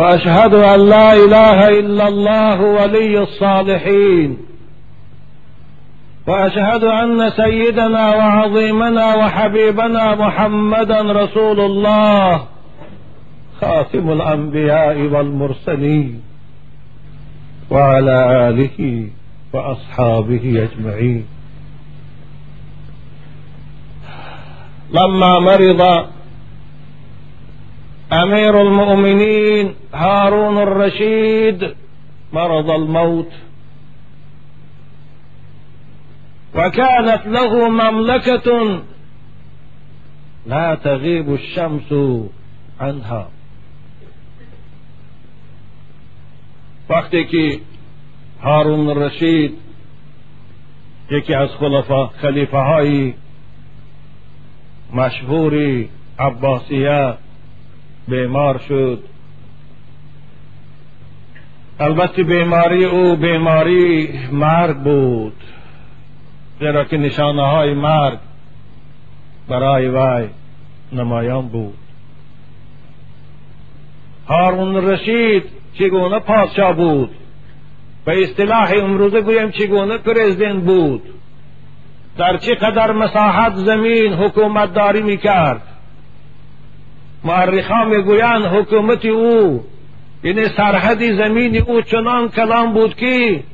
وأشهد أن لا إله إلا الله ولي الصالحين. وأشهد أن سيدنا وعظيمنا وحبيبنا محمدا رسول الله خاتم الأنبياء والمرسلين وعلى آله وأصحابه أجمعين. لما مرض أمير المؤمنين هارون الرشيد مرض الموت. وكانت له مملكة لا تغيب الشمس عنها. وقتی که هارون الرشید یکی از خلفا خلیفه های مشهوری عباسیه بیمار شد. البته بیماری او بیماری مرگ بود زیرا که نشانه های مرگ برای وی نمایان بود. هارون رشید چگونه پادشاه بود؟ به اصطلاح امروزه گویم چگونه پرزیدنت بود؟ در چه قدر مساحت زمین حکومت داری می‌کرد؟ معرخا می‌گویند حکومت او یعنی سرحد زمین او چنان کلام بود که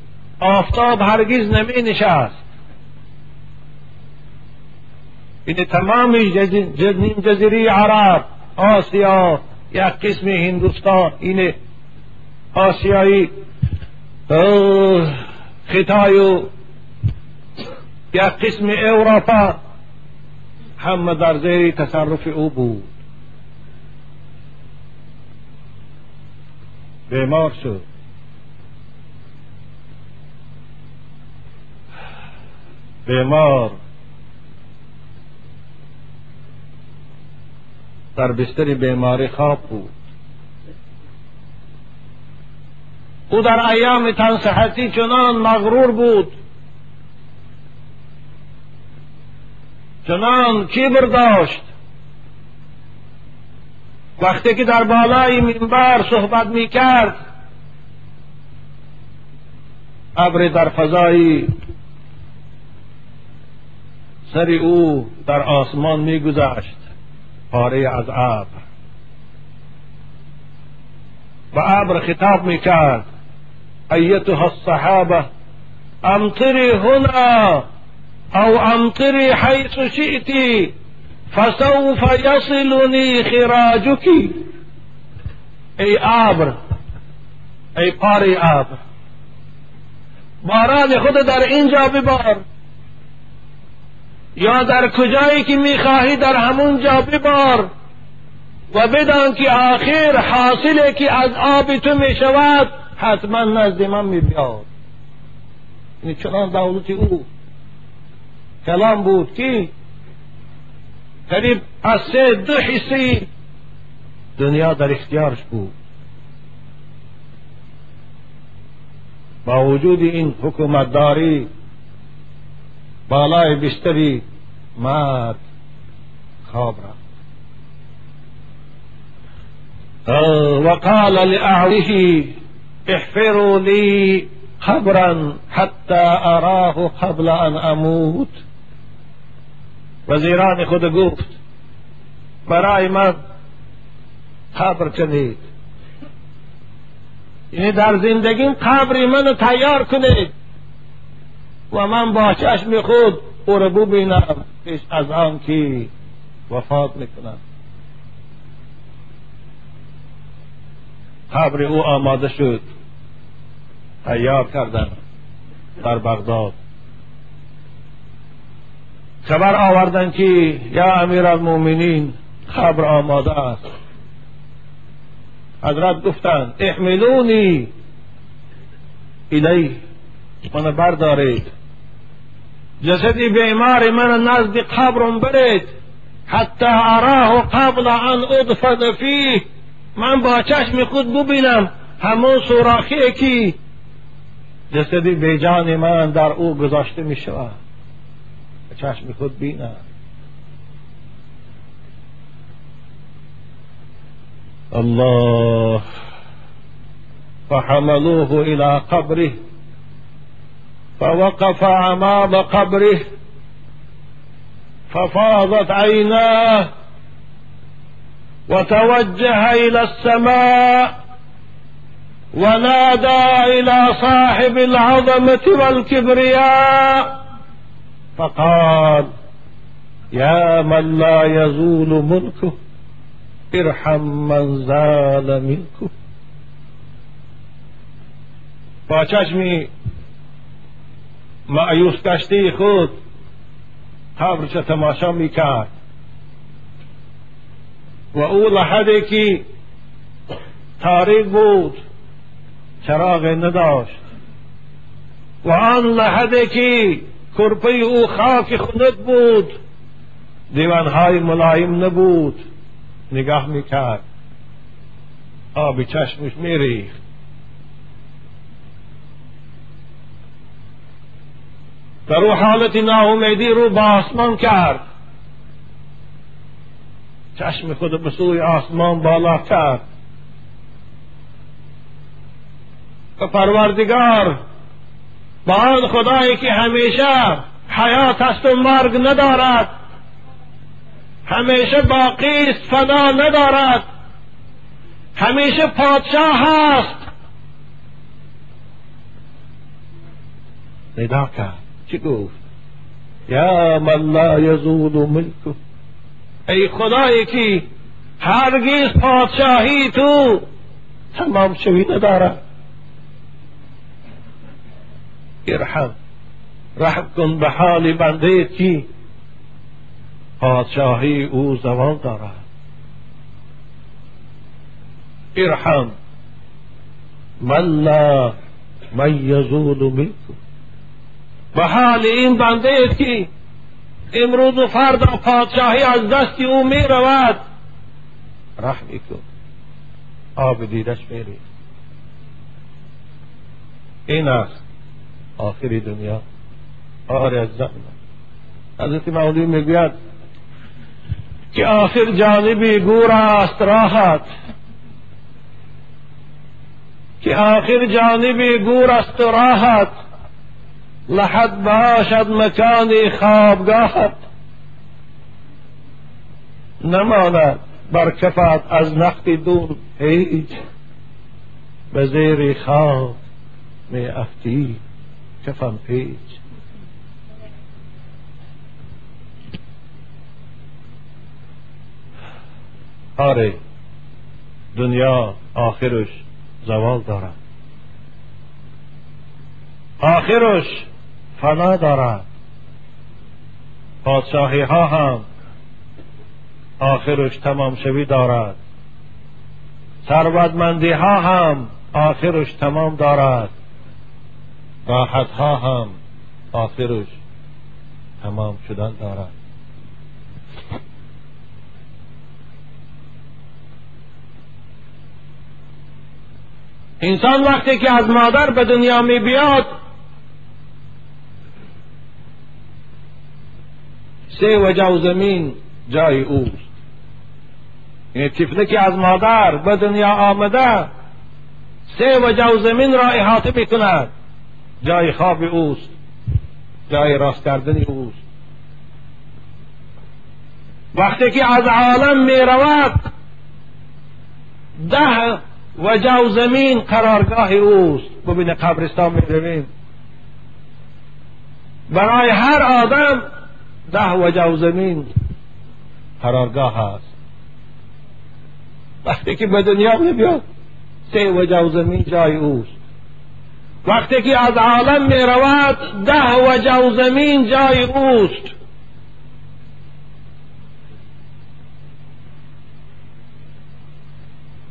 آفتاب هرگز نمی نشست یعنی تمام جزیره عرب آسیا یک قسم هندوستان این آسیایی خطای و یک قسم اروپا همه در زیر تصرف او بود. بیمار شد. بیمار. در بستر بیماری خواب بود. او در ایام تنصحتی چنان مغرور بود. چنان کبر داشت. وقتی که در بالای منبر صحبت می کرد ابر در فضای سر او در آسمان می گذشت پاره از ابر. و ابر خطاب می کرد ایتها الصحابه امطری هنا او امطری حیث شئتی؟ فسوف یصلنی خراجك. ای ابر ای پاره ابر باران خود در اینجا ببار. یا در کجایی که می‌خواهی در همون جا ببار. و بدان که آخر حاصله که از آب تو می شود حتما نزد من می بیاد یعنی چنان دولت او کلام بود که tani asë دو حسي دنيا در اختيار shku با وجود ان حکومت داری بالای بیشتری مرد خواب رفت. آه، وقال لأهله احفروا لي قبرا حتى أراه قبل أن أموت. وزیران خود گفت برای من قبر کنید یعنی در زندگیم قبری منو تیار کنید و من با چشم خود او رو ببینم پیش از آن که وفات می‌کنم قبر او آماده شد تیار کردن در بغداد. خبر آوردن که یا امیر المؤمنین خبر آماده است. حضرت گفتند احملونی الی من بردارید. جسدی بیمار من نزد قبرم برید. حتی اراه قبل ان ادفن فیه. من با چشم خود ببینم همون سوراخی که جسدی بیجان من در او گذاشته می شود چشم خود بینم الله. فحملوه إلى قبره. فوقف أمام قبره. ففاضت عيناه. وتوجه إلى السماء. ونادى إلى صاحب العظمة والكبرياء. فقال يا من لا يزول ملكه ارحم من زال ملكه. با چشمی معیوس گشته خود قبرش تماشا میکرد. و أو لحظه که تاریک بود چراغ نداشت. و آن لحظه که کرپه او خاک خنک بود. دیوانهای ملایم نبود. نگاه می‌کرد. آب چشمش میریخت. در او حالت ناامیدی رو با آسمان کرد. چشم خود به سوی آسمان بالا کرد. و پروردگار با آن خدایی که همیشه حیات است و مرگ ندارد. همیشه باقی است فنا ندارد. همیشه پادشاه هست. ندا کرد. چی گفت؟ یا من لا یزول ملکه ای خدایی که هرگیز پادشاهی تو تمام شوی ندارد. ارحم. رحم کن به حال بنده که پادشاهی أو زوال دارد. ارحم. من لا من یزول منکم. به حال این بنده که امروز و فردا پادشاهی از دست أو می رود. رحمی کن. آب دیدش میری این است. آخری دنیا. آره از حضرت مولوی می‌گوید که آخر جانبی گور است راحت. که آخر جانبی گور است راحت. لحد باشد مکانی خوابگاهت. نماند بر کفت از نقد دور هیچ. به زیر خواب می افتی. کفم پیچ آره دنیا آخرش زوال دارد آخرش فنا دارد پادشاهی ها هم آخرش تمام شوی دارد. ثروتمندی ها هم آخرش تمام دارد. راحت ها هم آخرش تمام شدن دارد انسان وقتی که از مادر به دنیا می بیاد سه وجه زمین جای اوست. یعنی طفلی که از مادر به دنیا آمده سه وجه زمین را احاطه می کند جای خواب اوست جای راست کردن اوست. وقتی که از عالم می رود ده وجه زمین قرارگاه اوست. ببین قبرستان می رویم. برای هر آدم ده وجه زمین قرارگاه هست وقتی که به دنیا می سه وجه زمین جای اوست. وقتی که از عالم می رود ده وجه زمین جای اوست.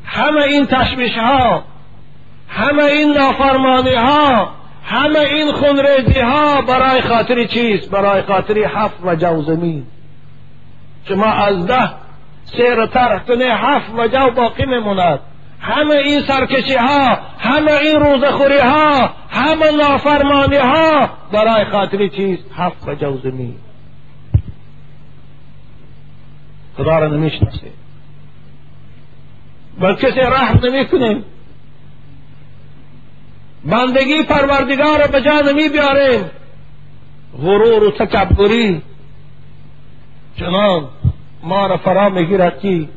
همه این تشویش ها همه این نافرمانی ها همه این خونریزی ها برای خاطر چیست برای خاطر هفت وجه زمین. شما از ده سیر طرح کنه هفت وجه باقی میموند همه این سرکشی ها همه این روزخوری ها همه نافرمانی ها برای خاطر چیز هفت و جوزمی خدا را نمی‌شناسه. بل کسی رحم نمی‌کنه. بندگی پروردگار را به جا نمی بیاریم غرور و تکبری. چنان ما را فرا می‌گیرد که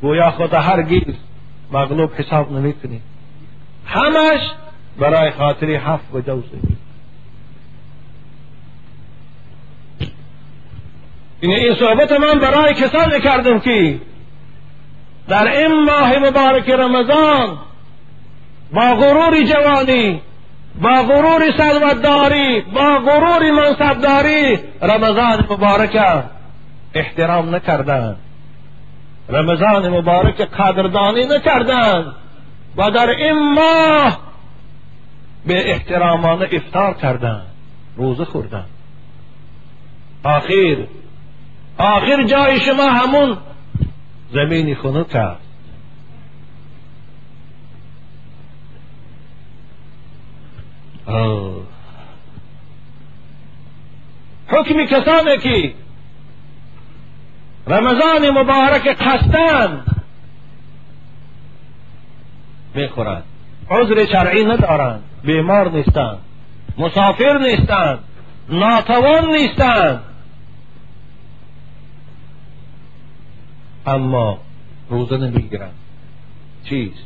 گویا خدا هرگز مغلوب حساب نمی کنیم همش برای خاطر حف و جوزه این این صحبت من برای کسانی کردم که در این ماه مبارک رمضان با غرور جوانی با غرور سلوتداری با غرور منصبداری رمضان مبارک احترام نکردند رمضان مبارک قدردانی نکردند و در این ماه به احترامانه افطار کردند روزه خوردند آخر آخر جای شما همون زمینی خنک است حکم کسانی که رمضان مبارک قصدند می‌خورند عذر شرعی ندارند بیمار نیستند مسافر نیستند ناتوان نیستند اما روزه نمی‌گیرند چیست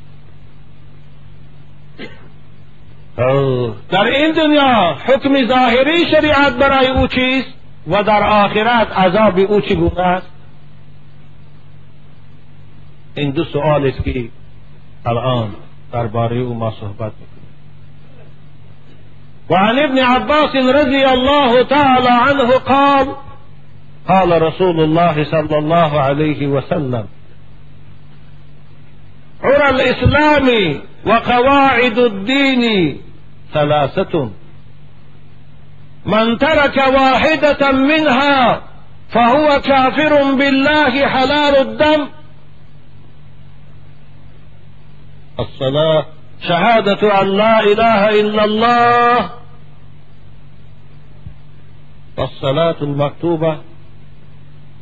در این دنیا حکم ظاهری شریعت برای او چیست؟ و در آخرت عذاب او چگونه است این دو سوال است که الان درباره ما صحبت وعن ابن عباس رضي الله تعالى عنه قال قال رسول الله صلى الله عليه وسلم عرى الإسلام وقواعد الدين ثلاثة. من ترك واحدة منها فهو كافر بالله حلال الدم الصلاة شهادة أن لا إله إلا الله. والصلاة المكتوبة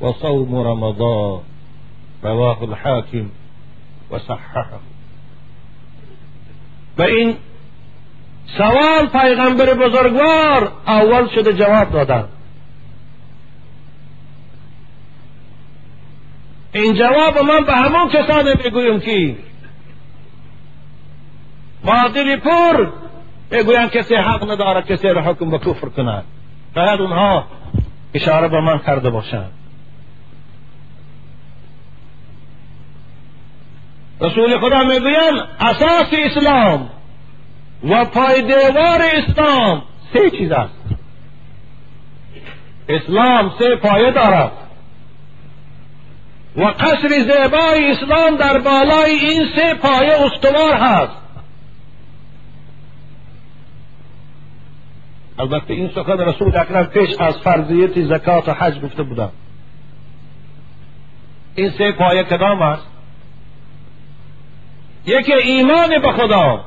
وصوم رمضان رواه الحاكم وصححه. فإن سوال پیغمبر بزرگوار اول شده جواب دادن. این جواب من به همون کسانی میگویم که با دل پر می‌گویند کسی حق ندارد کسی را حکم به کفر کند. باید اونها اشاره به من کرده باشند. رسول خدا می‌گویند اساس اسلام و پایدیوار اسلام سه چیز است. اسلام سه پایه دارد. و قصر زیبای اسلام در بالای این سه پایه استوار هست. البته این سخن رسول اکرم پیش از فرضیت زکات و حج گفته بودم. این سه پایه کدام است؟ یکی ایمان به خدا.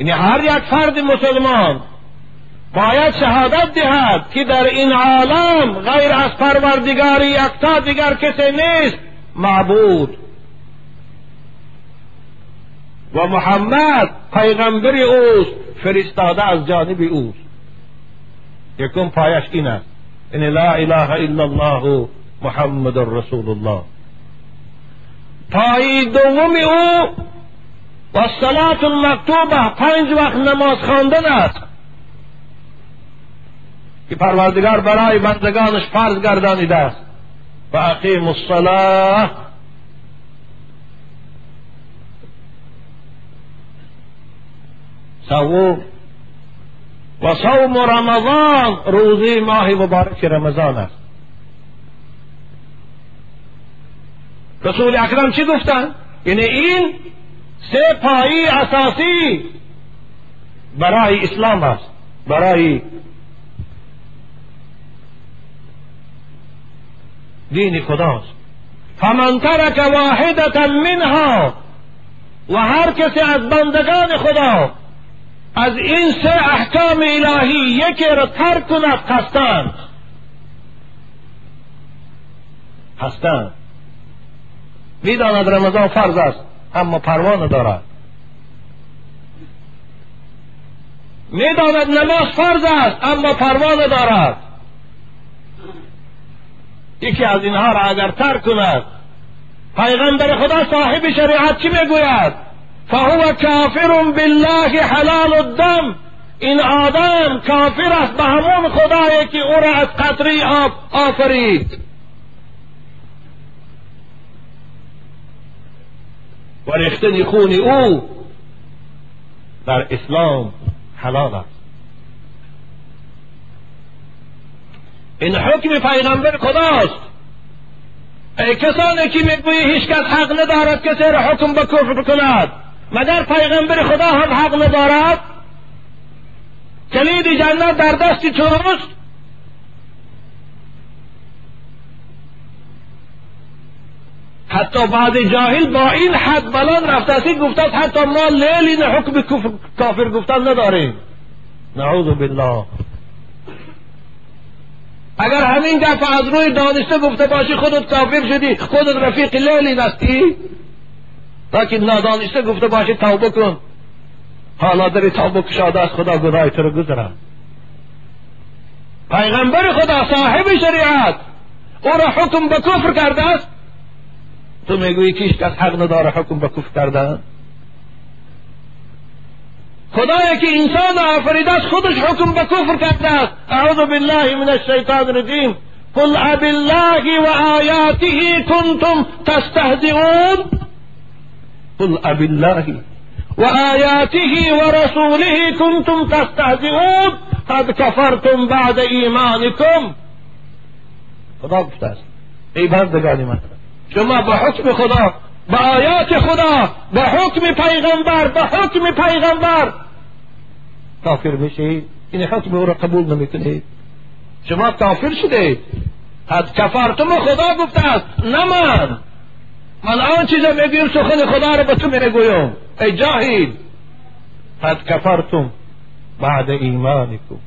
یعنی هر یک فرد مسلمان باید شهادت دهد که در این عالم غیر از پروردگاری یکتا دیگر کسی نیست معبود. و محمد پیغمبر اوست. فرستاده از جانب اوست. یکم پایش این است. ان لا اله الا الله محمد رسول الله. پای دوم او و صلات المکتوبه پنج وقت نماز خواندن است. که پروردگار برای بندگانش فرض گردانیده است. و اقیم الصلاه سوم و صوم رمضان روزی ماه مبارک رمضان است. رسول اکرم چی گفتن؟ یعنی این سه پایی اساسی برای اسلام است. برای دین خداست. فمن ترک واحدتا منها و هر کسی از بندگان خدا از این سه احکام الهی یکی را ترک کند قصدن هستند می‌داند رمضان فرض است اما پروانه دارد. می‌داند نماز فرض است اما پروا ندارد یکی از اینها را اگر ترک کند پیغمبر خدا صاحب شریعت چی می‌گوید؟ فهو کافر بالله حلال الدم. این آدم کافر است به همون خدایی که او را از قطری آب آفرید. و ریختن خون او در اسلام حلال است. این حکم پیغمبر خداست. ای کسانی که می‌گویی هیچ کس حق ندارد کسی را حکم به کفر کند مگر پیغمبر خدا هم حق ندارد کلید جنت در دست توست. حتی بعد جاهل با این حد بلند رفته گفته حتی ما لیل حکم کافر گفتن نداریم. نعوذ بالله. اگر همین گپ از روی دانسته گفته باشی خودت کافر شدی خودت رفیق لیلی نستی؟ لیکن نادانسته گفته باشی توبه کن حالا داری توبه کشاده از خدا گناه تو رو گذرم پیغمبر خدا صاحب شریعت او را حکم به کفر کرده است تو می‌گویی که کس حق نداره حکم به کفر کردن خدایی که انسان آفریده است خودش حکم به کفر کرده است اعوذ بالله من الشیطان الرجیم قل اب الله و آیاته کنتم تستهزئون قل اب الله و آیاته و رسوله کنتم تستهزئون. قد کفرتم بعد ایمانکم خدا گفته است ای بندگان من شما به حکم خدا به آیات خدا به حکم پیغمبر به حکم پیغمبر. کافر میشید؟ این حکم او را قبول نمی‌کنید. شما کافر شده قد کفرتم خدا گفته است نه من. آن چیزا می‌گویم سخن خدا را به تو می‌گویم. ای جاهل. قد کفرتم بعد ایمانکم.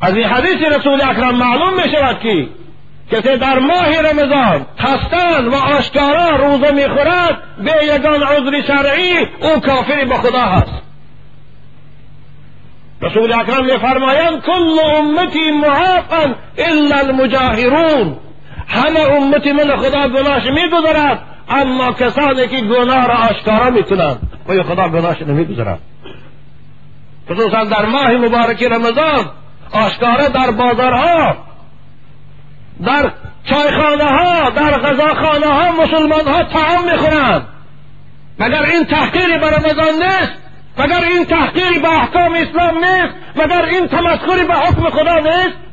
از این حدیث رسول اکرم معلوم می شود که کسی در ماه رمضان خستن و آشکارا روزه می‌خورد به یگان عذر شرعی او کافری به خدا هست. رسول اکرم میفرمایند کل امتی معافا الا المجاهرون. همه امتی من خدا گناهش میگذرد اما کسانی که گناه را آشکارا می‌کنند و خدا گناهش نمیگذرد. خصوصا در ماه مبارک رمضان آشکارا در بازارها در چایخانه ها در غذاخانه ها مسلمان ها تعام می‌خورند. مگر این تحقیری به رمضان نیست؟ مگر این تحقیری به احکام اسلام نیست؟ مگر این تمسخری به حکم خدا نیست؟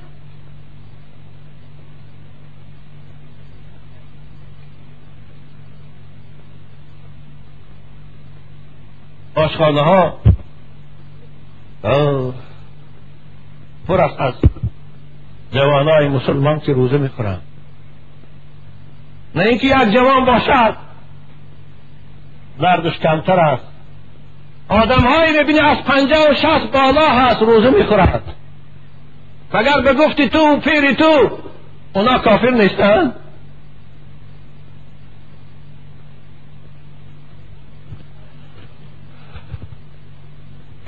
آشخانه ها پر است از جوانای مسلمان که روزه می‌خورند نه اینکه یک جوان باشد. دردش کمتر است. آدم هایی ببینی از پنجه و شست بالا هست روزه می‌خورد. مگر به گفتی تو پیری تو اونا کافر نیستند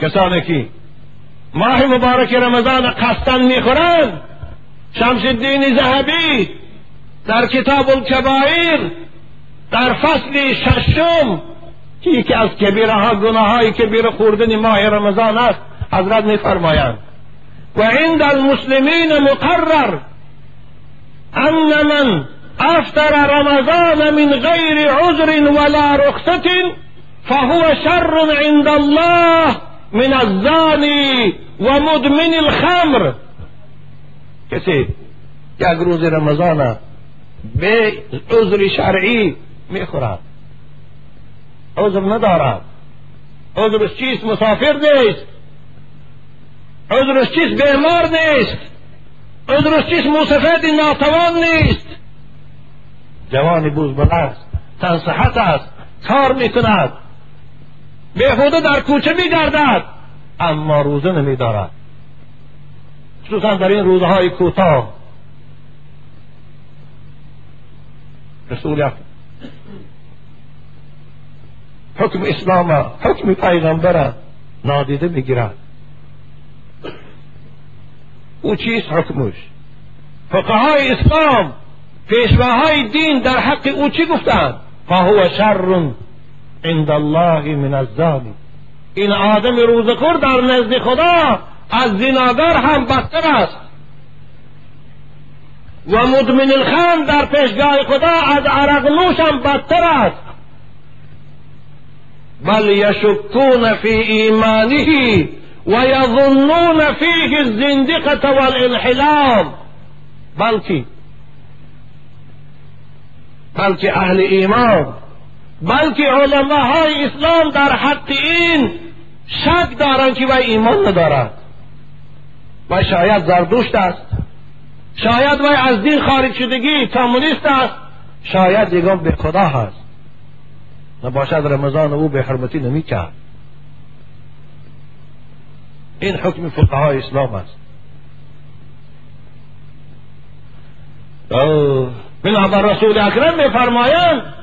کسانی که ماه مبارک رمضان قصدن می‌خورند شمس الدین زهبی در کتاب الکبایر در فصل ششم که یکی از کبیره ها گناه های کبیره خوردن ماه رمضان است حضرت میفرمایند. و عند المسلمین مقرر ان من افطر رمضان من غیر عذر ولا رخصة فهو شر عند الله من الزانی و مدمن الخمر. کسی یک روز رمضان به عذر شرعی می‌خورد. عذر ندارد. عذرش چیست مسافر نیست. عذرش چیست بیمار نیست. عذرش چیست موسفید ناتوان نیست. جوانی بوزبل است تنصحت است کار می‌کند. بیهوده در کوچه میگردد اما روزه نمیدارد. خصوصا در این روزهای کوتاه. رسول حکم اسلام حکم پیغمبر نادیده بگیرد او چیست حکمش؟ فقهای اسلام پیشواهای دین در حق او چی گفتند فهو شر عند الله من الظالم. این آدم روزخور در نزد خدا از زناگر هم بدتر است. و مدمن الخم در پیشگاه خدا از عرق نوش هم بدتر است. بل یشکون فی ایمانه و یظنون فیه الزندقه والانحلام. بلکه بلکه اهل ایمان بلکه علماهای اسلام در حق این شک دارند که و ایمان ندارد و شاید زردوشت است. شاید وی از دین خارج شدگی کامونیست است. شاید دیگه به خدا هست. نباشد رمضان او به حرمتی نمی کرد. این حکم فقهای اسلام است. بنابر رسول اکرم میفرمایند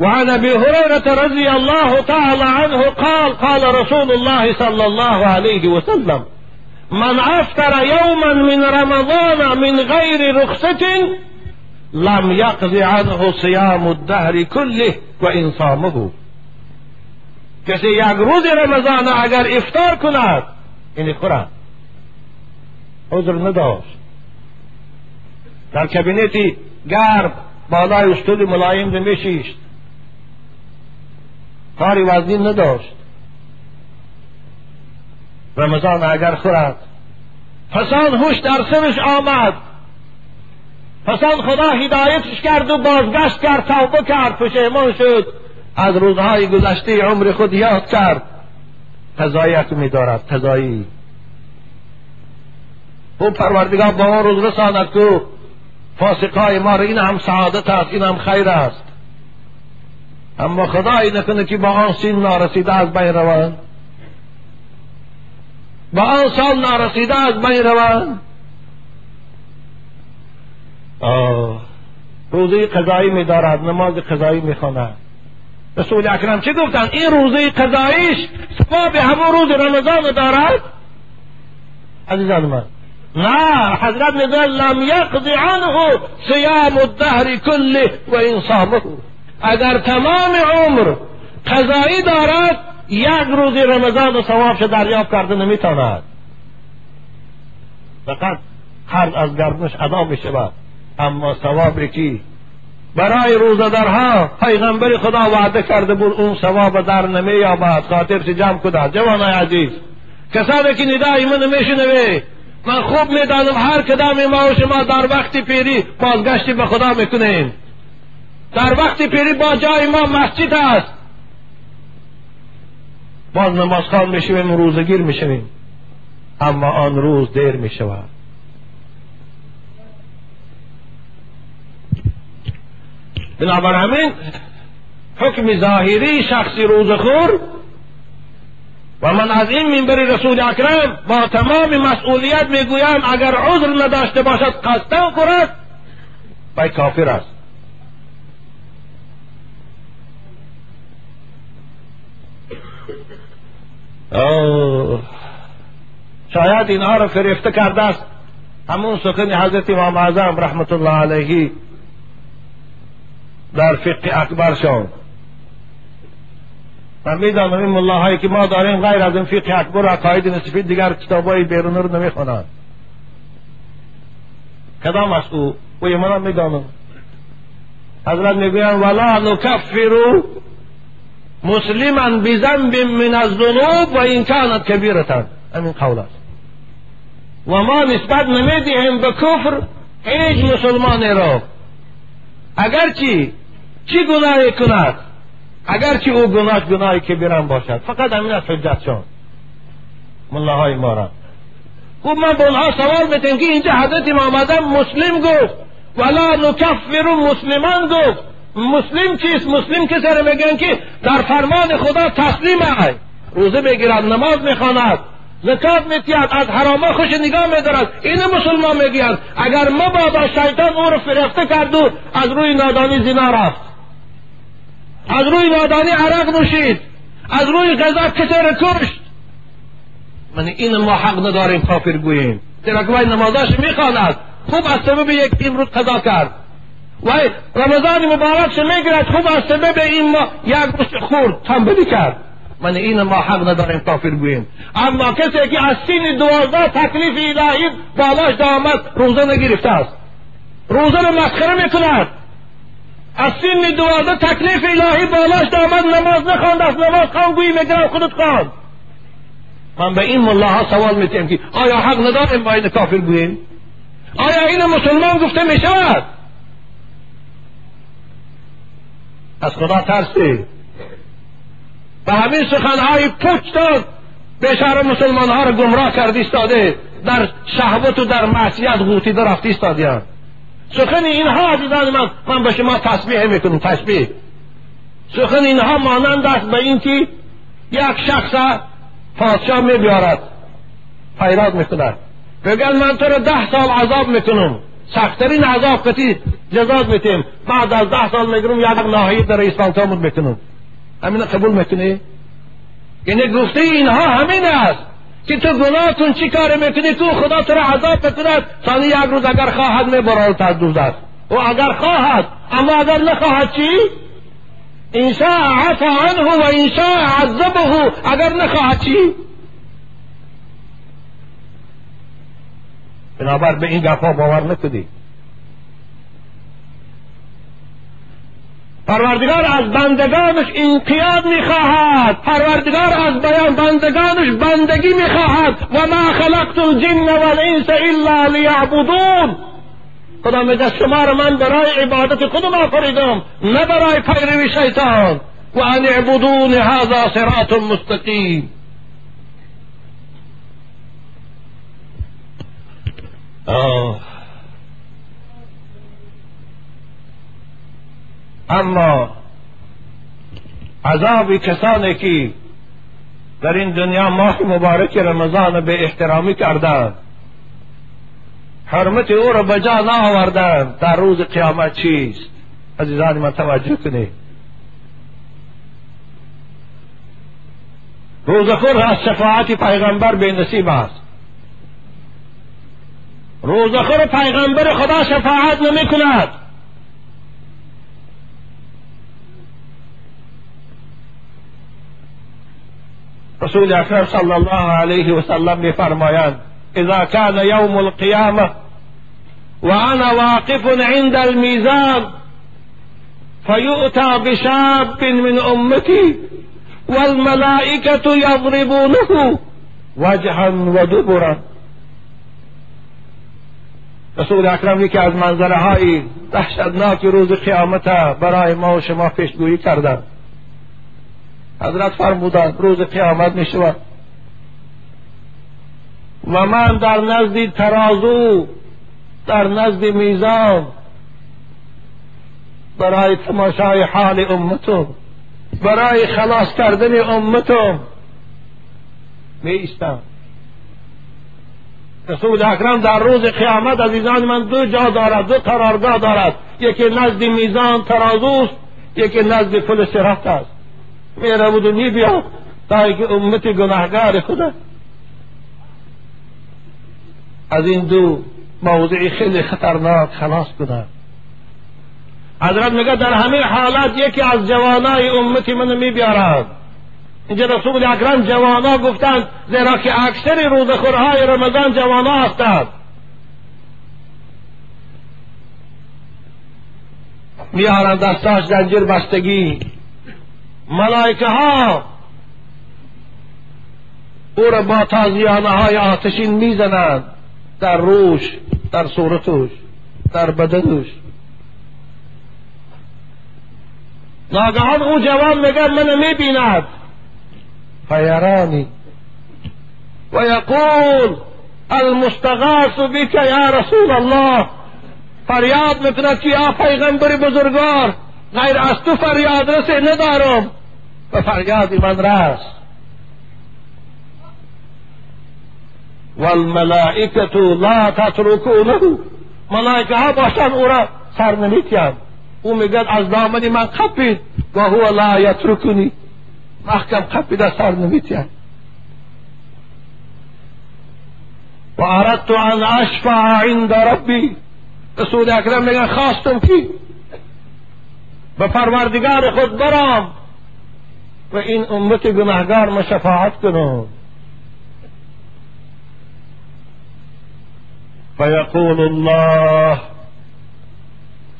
وعن ابي هريره رضي الله تعالى عنه قال قال رسول الله صلى الله عليه وسلم من افطر يوما من رمضان من غير رخصة لم يقض عنه صيام الدهر كله و صامه کسی یک روز رمضان اگر افطار کند یعنی خورد عذر نداشت. در کابینتی گرم بالای استول ملایم میشیشت کاری وزنی نداشت. رمضان اگر خورد پسان هوش در سرش آمد. پسان خدا هدایتش کرد و بازگشت کرد توبه کرد پشیمان شد. از روزهای گذشته عمر خود یاد کرد. تزایت می دارد تزایی او پروردگار با آن روز رساند که فاسقای ما این هم سعادت است این هم خیر است. اما خدایی نکنه که با آن سین نارسیده از بین روند. با آن سال نارسیده از بین روند. روزه قضایی می دارد نماز قضایی می خواند رسول اکرم چه گفتن؟ این روزه قضاییش ثواب همون روز رمضان دارد؟ عزیزان من نه حضرت میگن لم یقضی عنه صیام الدهر کله و انصابه. اگر تمام عمر قضایی دارد یک روز رمضان و ثوابش دریافت کرده نمی‌تواند. فقط قرض از گردنش ادا می‌شود. اما ثواب کی برای روزدارها پیغمبر خدا وعده کرده بود اون ثواب در نمییابد خاطر جمع کده؟ جوانای عزیز کسانی که ندای من نمیشنوه من خوب می‌دانم هر کدام ما و شما در وقت پیری بازگشتی به خدا می‌کنیم. در وقت پیری با جای ما مسجد است. باز نماز خوان می‌شویم روزگیر می‌شویم. اما آن روز دیر می‌شود. بنابر همین حکم ظاهری شخصی روزخور و من از این منبر رسول اکرم با تمام مسئولیت می‌گویم اگر عذر نداشته باشد قصدا خورد و کافر است. شاید اینها را فریفته کرده است. همون سخن حضرت امام اعظم رحمت الله علیه در فقه اکبر شد من می‌دانم این ملاهایی که ما داریم غیر از این فقه اکبر و عقاید نصفی دیگر کتابای بیرون رو نمی‌خوانند کدام است او؟ او من می‌دانم. حضرت می‌گویند ولا نکفرو مسلما بذنب من الذنوب و این کانت کبیرتا همین قول است. و ما نسبت نمی‌دهیم به کفر هیچ مسلمانی را. اگرچه چی گناهی کند؟ اگرچه او گناه گناهی که برم باشد. فقط همین از حجت شد ملاهای ما را. خوب من به اونها سوال میتیم که اینجا حضرت امام مسلم گفت. ولا نکفر مسلمان گفت. مسلم چیست؟ مسلم که سر میگن که در فرمان خدا تسلیم است روزه بگیرد نماز می‌خواند. زکات میتید از حراما خوش نگاه میدارد. این مسلمان می‌گویند. اگر مبادا شیطان او رو فرفته کرد و از روی نادانی زنا رفت. از روی نادانی عرق نوشید. از روی غذا کسی را کشت. من این ما حق نداریم کافر گوییم. زیرا نمازاش می‌خواند. خوب از سبب یک امروز قضا کرد. و رمضان مبارک می‌گیرد؟ خوب از سبب این ما یک روز خورد تنبلی کرد. من این ما حق نداریم کافر گوییم. اما کسی که از سین دوازده تکلیف الهی بالاش دامد روزه نگرفته است. روزه رو مسخره می‌کند. از سین دوازده تکلیف الهی بالاش دامد نماز نخواند از نماز خان گویی خودت خواند من به این ملاها سوال میتیم که آیا حق نداریم با این کافر گوییم؟ آیا این مسلمان گفته می‌شود؟ از خدا ترسید و همین سخنهای پوچ داد. بشار مسلمان ها را گمراه کرد ایستاده در شهوت و در معصیت غوطیده رفت ایستادیان سخن اینها عزیزان من من به شما تسبیح می‌کنم تسبیح. سخن اینها مانند است به اینکه یک شخص پادشاه میبیارد خیرات می‌کند بگن من تو را ده سال عذاب می‌کنم سختترین عذاب کتی جزاد میتیم. بعد از ده سال میگرم یک ناحیه در اسلام تامد می‌کنم. همین قبول می‌کنی؟ یعنی گفته اینها همین است. که تو گناهتون چی کار می‌کنی؟ تو خدا تو را عذاب بکند ثانی یک روز اگر خواهد می‌برد از دوزخ و اگر خواهد اما اگر نخواهد چی؟ این عفا عنه و این عذبه. اگر نخواهد چی؟ بنابر به این گفا باور نکنید پروردگار از بندگانش انقیاد می‌خواهد. پروردگار از بیان بندگانش بندگی می‌خواهد. و ما خلقت الجن والانس الا لیعبدون. خدا میگه شما رو من برای عبادت خودم آفریدم نه برای پیروی شیطان. و ان اعبدون هذا صراط مستقیم. اما عذاب کسانی که در این دنیا ماه مبارک رمضان به احترامی کردند حرمت او را به جا نآوردند در روز قیامت چیست؟ عزیزان من توجه کنید. روزخور از شفاعت پیغمبر به نصیب است. روزخور پیغمبر خدا شفاعت نمی کند رسول اکرم صلی الله علیه و سلم میفرمایند إذا كان يوم القيامة وأنا واقف عند الميزان فيؤتى بشاب من أمتي والملائكة يضربونه وجها ودبرا. رسول اکرم که از منظره های وحشتناک روز قیامت برای ما و شما پیشگویی کردند. حضرت فرمودند روز قیامت می شود. و من در نزد ترازو در نزد میزان برای تماشای حال امتم برای خلاص کردن امتم می ایستم. رسول اکرم در روز قیامت عزیزان من دو جا دارد دو قرارگاه دارد. یکی نزد میزان ترازوست یکی نزد پل سرات است. میره بود و میبیاد تا که امت گناهگار خدا از این دو موضع خیلی خطرناک خلاص کنند حضرت میگه در همه حالات یکی از جوانای امتی من میبیارد اینجا رسول اکرم جوانا گفتند زیرا که اکثر روزخورهای رمضان جوانا هستند. میارند دستاش زنجیر بستگی. ملائکه ها او را با تازیانه های آتشین می‌زنند در روش در صورتش در بدنش. ناگهان او جوان میگه من می‌بیند. فیرانی و یقول المستغاث بك یا رسول الله. فریاد می‌کند که یا پیغمبر بزرگوار غیر از تو فریاد رسه ندارم. و فریاد من رست والملائکت لا تترکونه ملائکه ها باشن أو را سر نمیتیند أو میگد از دامنی من قپید و هو لا یترکنی. محکم قپید از سر نمیتیند و اردت ان اشفع عند ربی. رسول اکرم میگن خواستم که به پروردگار خود برام. و این امت گناهگار ما شفاعت کنم فيقول الله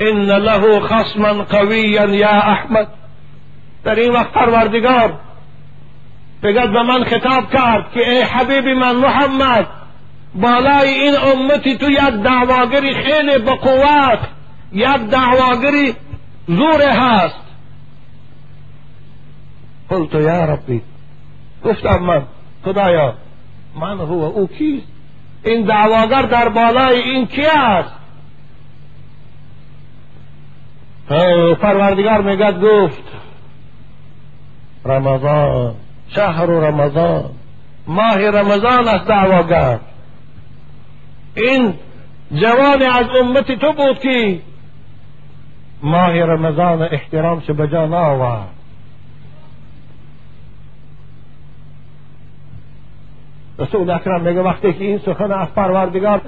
إن له خصما قویا یا أحمد. در این وقت پروردگار. بگد به من خطاب کرد که ای حبیب من محمد بالای این امتی تو یک دعواگری خیلی به قوت یک دعواگری زور هست. قلت یا ربی گفتم من خدایا من هو او کیست؟ این دعواگر در بالای این کی است؟ پروردگار میگد گفت رمضان شهر رمضان ماه رمضان است دعواگر. این جوان از امت تو بود که ماه رمضان احترام به بجا آورد رسول اکرم میگه وقتی که این سخن از پروردگار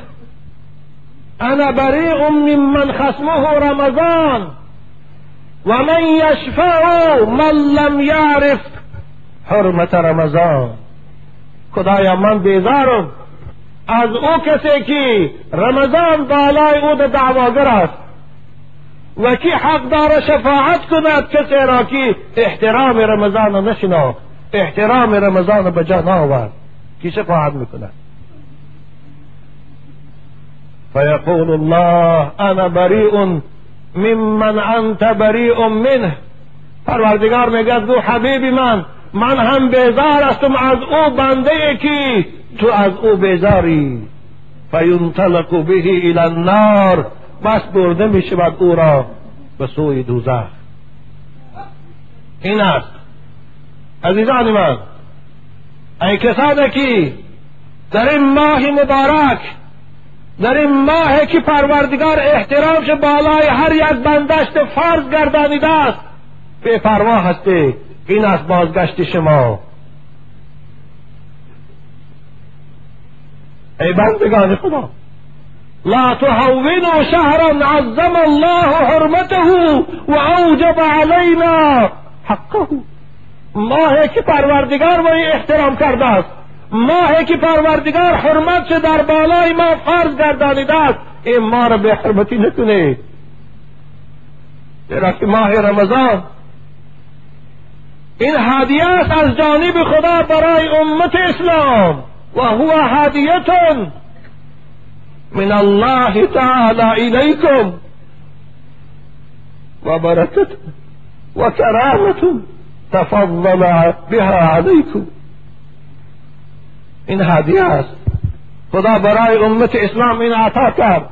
انا بریء ممن خصمه رمضان و من یشفع من لم یعرف حرمت رمضان. خدایا من بیزارم. از او کسی که رمضان بالای او دعواگر است و کی حق داره شفاعت کند کسی را که احترام رمضان نشنا احترام رمضان به جا کی شفاعت میکند فیقول الله أنا بریء ممن أنت بریء منه. پروردگار میگد گو حبیبی من. من هم بیزار هستم از أو بنده ای تو از أو بیزاری. فینطلق به إلى النار. بس برده می شود أو را به سوی دوزخ. این است. عزیزان من ای کسانی که در این ماه مبارک در این ماه که پروردگار احترامش بالای هر یک بندشت فرض گردانیده است. بے پروا هستی این است بازگشت شما. ای بندگان خدا لا تهونوا شهرا عظم الله حرمته و اوجب علینا حقه. ماهی که پروردگار ما احترام کرده است. ماهی که پروردگار حرمت در بالای ما فرض گردانیده است. این ما را به حرمتی نکنه زیرا که ماه رمضان این هدیه است از جانب خدا برای امت اسلام. و هو هدیتون من الله تعالی الیکم. و برکت و کرامت. تفضل بها علیکم این هدیه است خدا برای امت اسلام این عطا کرد.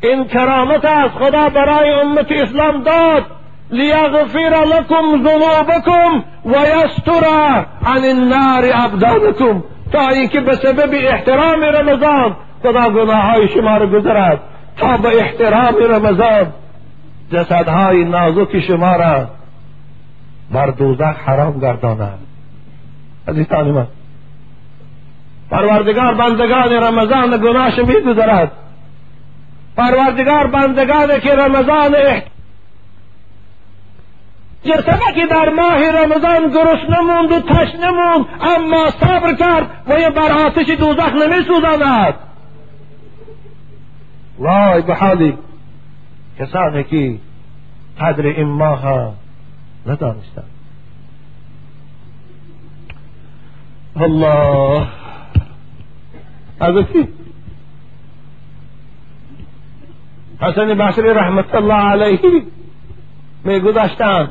این کرامت خدا برای امت اسلام داد. لیغفر لكم ذنوبكم و یستر عن النار ابدانکم. تا اینکه به سبب احترام رمضان خدا گناه های شما را گذرد. تا احترام رمضان جسدهای نازک شما را بر دوزخ حرام گرداند عزیزان من پروردگار بندگان رمضان گناهش میگذرد پروردگار بندگان که رمضان. جسده که در ماه رمضان گرسنه موند و تشنه موند اما صبر کرد و یه بر آتش دوزخ نمی سوزاند وای به حالی کسانی که قدر این ماه ندانستند الله. از کی حسن بصری رحمت الله علیه میگذاشتند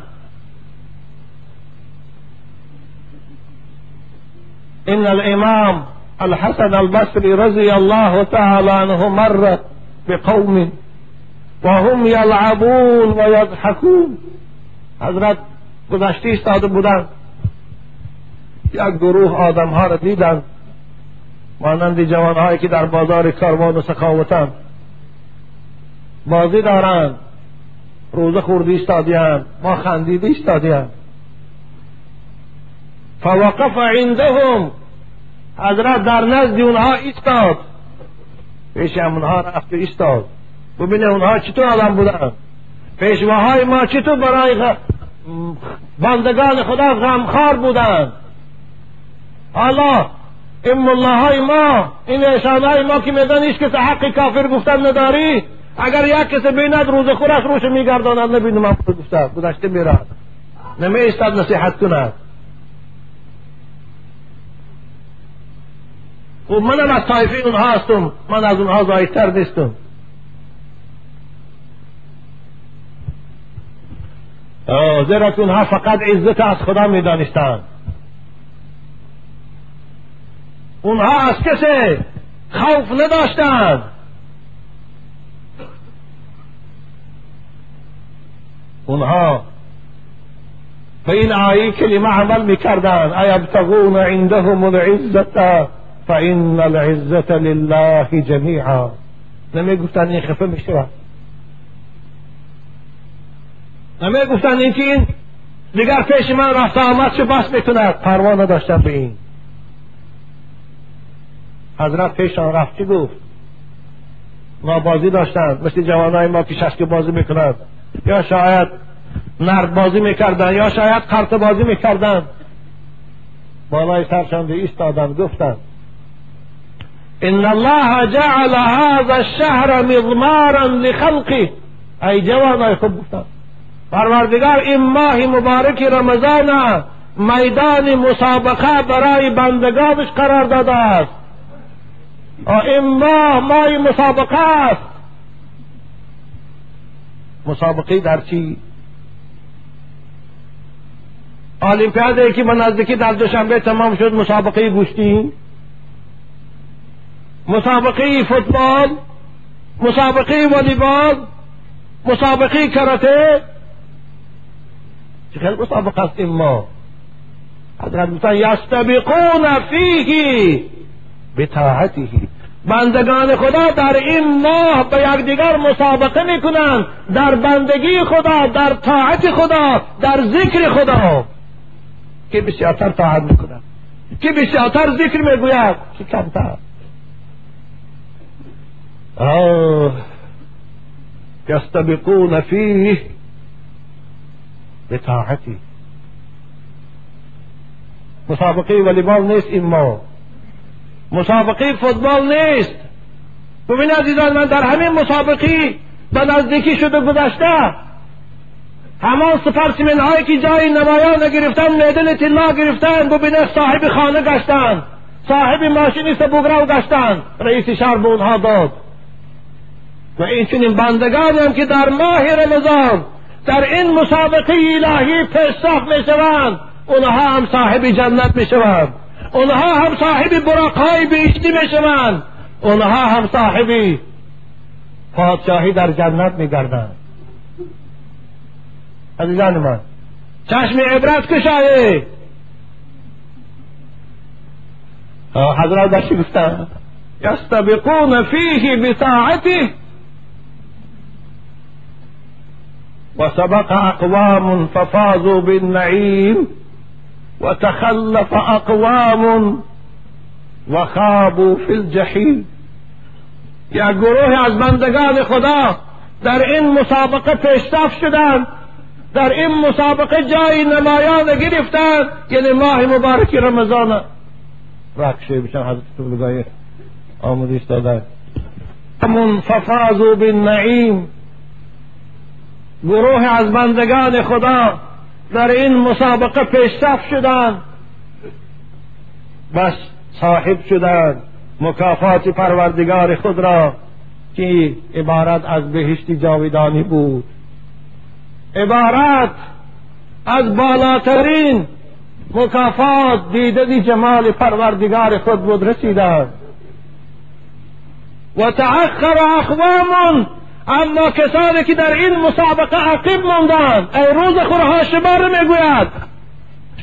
إن الإمام الحسن البصري رضي الله تعالى عنه مر بقوم وهم يلعبون ويضحكون. حضرت گذشته ایستاده بودند یک گروه آدم ها را دیدند مانند جوانهایی که در بازار کاروان و سخاوتن. بازی دارند روزه خوردی ایستادیان. ما خندیدی ایستادیان. فوقف عندهم. حضرت در نزد اونها ایستاد. پیش اونها رفت و ایستاد. ببینه اونها چطور آدم بودن. پیشواهای ما چطور برای بندگان خدا غمخوار بودند؟ حالا این های ما این های ما که میدن که حق کافر گفتن نداری؟ اگر یک کسی بیند روز خورش روش میگرداند نبینم من گفته گذشته میرد نمی ایستد نصیحت کند. خب منم از طایفه اونها هستم من از اونها زایدتر نیستم. زیرا اونها فقط عزت از خدا می‌دانستند اونها از کسی خوف نداشتند. اونها به این آیه کلمه عمل می‌کردند. ایبتغون عندهم العزة فإن العزة لله جمیعا نمی‌گفتند این خفه می‌شود. نمی‌گفتند این که این دیگر پیش من رفت آمد چه بس می‌کند؟ پروا نداشتن به این. حضرت پیشان رفت چی گفت ما بازی داشتند مثل جوانای ما که ششک بازی می‌کنند. یا شاید نرد بازی می‌کردن یا شاید قرط بازی می‌کردن. بالای سرشان به ایستادن گفتند ان الله جعل هذا الشهر مضمارا لخلقه. ای جوانای خوب گفتند پروردگار ام ماہ مبارک رمضان میدان مسابقہ برائے بندگانش قرار دادا اور ام ماہ ماہ مسابقات مسابقی دارچی اولمپیاد کی منازدگی دار دوشنبے تمام شد مسابقی گوشتی. مسابقی فٹ بال مسابقی والی بال مسابقی کرتے مسابقه است این ما حضرت گفتن یستبقون فیه بطاعته بندگان خدا در این ماه به یکدیگر مسابقه می‌کنند در بندگی خدا در طاعت خدا در ذکر خدا که بسیارتر طاعت می‌کنند که بسیارتر ذکر می‌گوید که کمتر یستبقون فیه بطاعتی. مسابقه ولیبال نیست این ما. مسابقه فوتبال نیست. ببین عزیزان من در همین مسابقه به نزدیکی شده گذشته. همان سپرسمن هایی که جای نمایان گرفتن میدن طلا گرفتن ببینه صاحب خانه گشتن. صاحب ماشینیست بگرو گشتن. رئیس شهر به اونها داد. و این چنین بندگانی که در ماه رمضان در این مسابقه الهی پیشرفت می‌شوند. اونها هم صاحب جنت می‌شوند. اونها هم صاحب براقهای بهشتی می‌شوند. اونها هم صاحب پادشاهی در جنت میگردند. عزیزان من چشم عبرت کشایه حضرت داشتی گفتن؟ یستبقون فیه بطاعته وسبق أقوام ففازوا بالنعيم وتخلف أقوام وخابوا فی الجحیم یا گروه از بندگان خدا در این مسابقه پیشرفت شدند در این مسابقه جای نمایان گرفتند یعنی ماه مبارک رمضان. رقشه بشن حضرت بگاه آموزش دادن. همون ففازوا بالنعیم. گروه از بندگان خدا در این مسابقه پیشرفت شدند. بس صاحب شدند. مکافات پروردگار خود را که عبارت از بهشتی جاویدانی بود. عبارت از بالاترین مکافات دیدن جمال پروردگار خود بود رسیدند. و تأخر اقوام اما کسانی که در این مسابقه عقیب ماندند ای روز خورها شما رو می‌گوید.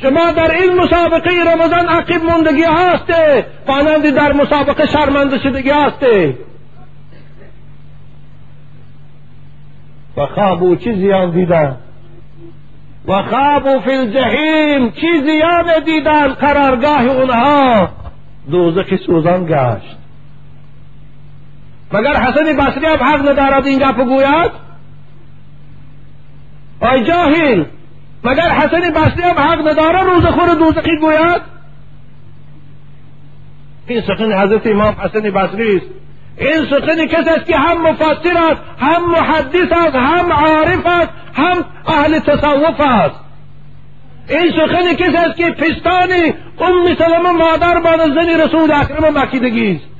شما در این مسابقه رمضان عقیب موندگی هسته مانند در مسابقه شرمنده شدگی هسته و خوابو چی زیان دیدن؟ و خوابو فی الجحیم چی زیان دیدن؟ قرارگاه اونها. دوزخ سوزان گشت. مگر حسن بصری هم حق ندارد این گپ گوید آی جاهل مگر حسن بصری هم حق نداره روز خور دوزخی گوید؟ این سخن حضرت امام حسن بصری است. این سخن کسی است که هم مفسر است هم محدث است هم عارف است هم اهل تصوف است. این سخن کسی است که پستان ام سلمه مادر بعد زن رسول اکرم مکیدگی است.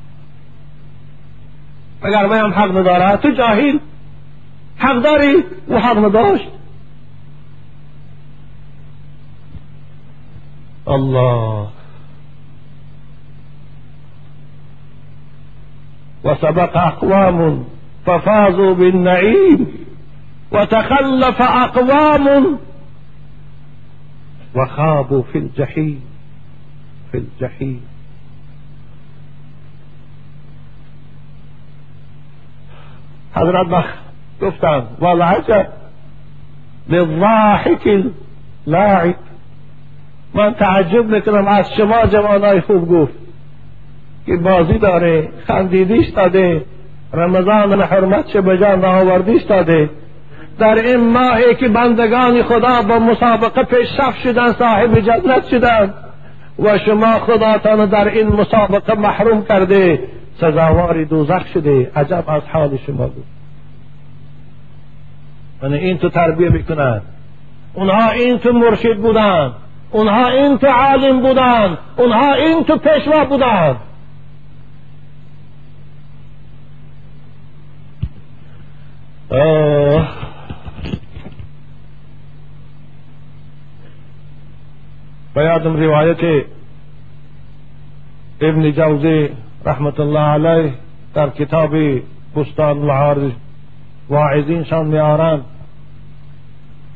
اگر هم حق نداره تو جاهل. حق داری و حق نداشت. الله. وسبق أقوام ففازوا بالنعيم وتخلف أقوام وخابوا في الجحيم في الجحيم حضرت بخ گفتم والعجب للضاحك اللاعب. من تعجب می‌کنم از شما جوانای خوب گفت که بازی داره خندیدیش داده رمضان حرمتش به جان آوردیش داده. در این ماهی که بندگان خدا با مسابقه پیشرفت شدن صاحب جنت شدن و شما خداتان در این مسابقه محروم کرده. سزاوار دوزخ شده. عجب از حال شما بود. من این تو تربیه می‌کنن. اونها این تو مرشد بودن. اونها این تو عالم بودن. اونها این تو پیشوا بودن. بیادم روایت ابن جوزی رحمت الله علیه در کتاب بستان العارض واعظینشان میارند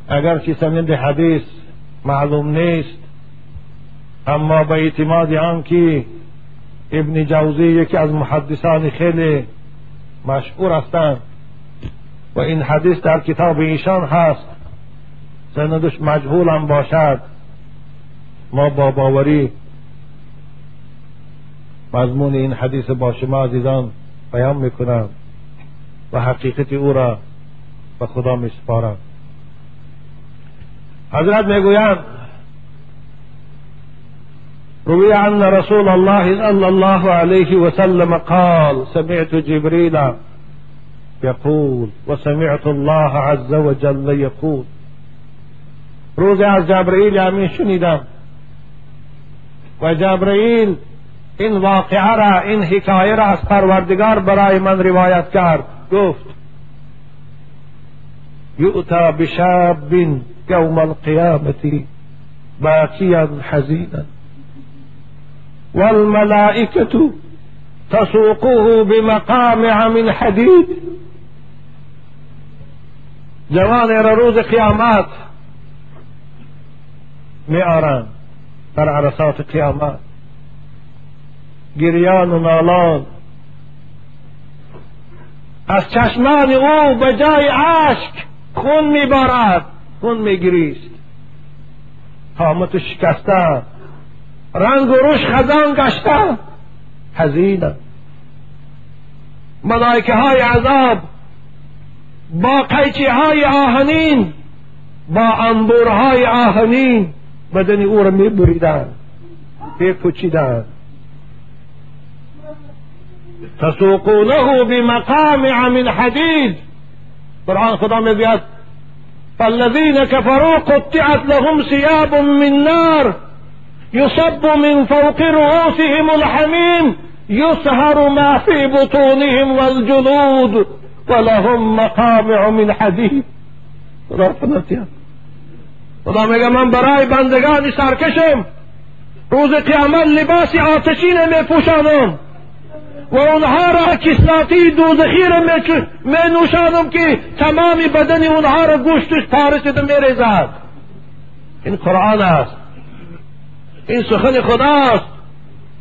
اگر که سند حدیث معلوم نیست اما به اعتماد آن که ابن جوزی یکی از محدثان خیلی مشهور هستند و این حدیث در کتاب ایشان هست سندش مجهول هم باشد. ما با باوری مضمون این حدیث با شما عزیزان بیان می‌کنم و حقیقت او را به خدا میسپارم. حضرت می‌گویند روي أن رسول الله صلى الله عليه وسلم قال سمعت جبريل يقول وسمعت الله عز وجل يقول روز از جبرئیل امین شنیدم و جبرئیل این واقعه را این حکایه را از پروردگار برای من روایت کرد. گفت یؤتا بشاب یوم القیامة باکیا حزینا. والملائكة تسوقه بمقامع من حديد جوان را روز قیامت می آرند در عرصات قیامت. گریان و نالان. از چشمان او به جای اشک خون میبارد خون میگریست. قامت شکسته رنگ و روش خزان گشته حزینه ملائکه های عذاب با قیچی های آهنین با انبورهای آهنین بدن او را می بریدن بپوچیدن تسوقونه بمقامع من حدید قرآن خدا میگوید فالذين كفروا قطعت لهم ثياب من نار. يصب من فوق رؤوسهم الحميم. يسهر ما في بطونهم والجلود. ولهم مقامع من حدید خدا خدا میگه من برای بندگانی سرکشم روز قیامت لباس آتشین میپوشانم. و اونها را کسلاتی دوزخی را می نوشانم که تمامی بدن اونها را گوشتش پاره شده میریزد این قرآن است. این سخن خداست.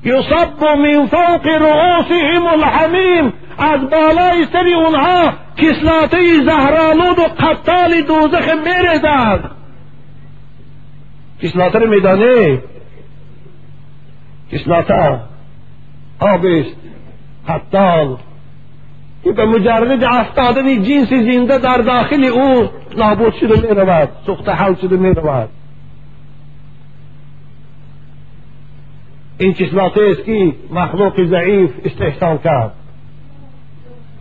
یصب من فوق رؤوسهم الحمیم. از بالای سری اونها کسلاته زهرالود و قتال دوزخ میریزد کسلاته رو میدانه کسلاته آبست قتال که به مجرد افتادن جنس زنده در داخل او نابود شده می رود سخت حل شده می رود این کسلاته است که مخلوق ضعیف استحسان کرد.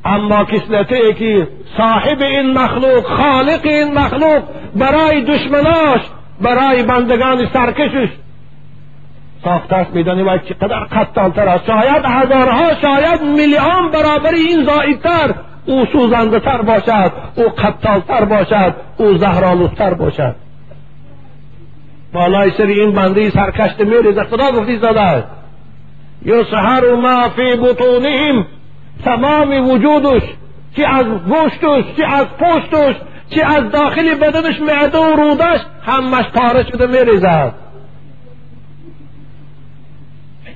اما کسلته که صاحب این مخلوق خالق این مخلوق برای دشمناش برای بندگان سرکشش ساخته است میدانی باید چقدر قتالتر است. شاید هزارها شاید میلیون برابر این زائدتر. او سوزنده تر باشد او قتالتر باشد او زهرالوستر باشد. بالای سری این بنده سرکشت میریزه. خدا گفتی زاده یسحر ما فی بطونهم. تمام وجودش چی از گوشتش چی از پشتش چی از داخل بدنش معده و رودش همش پاره شده میریزد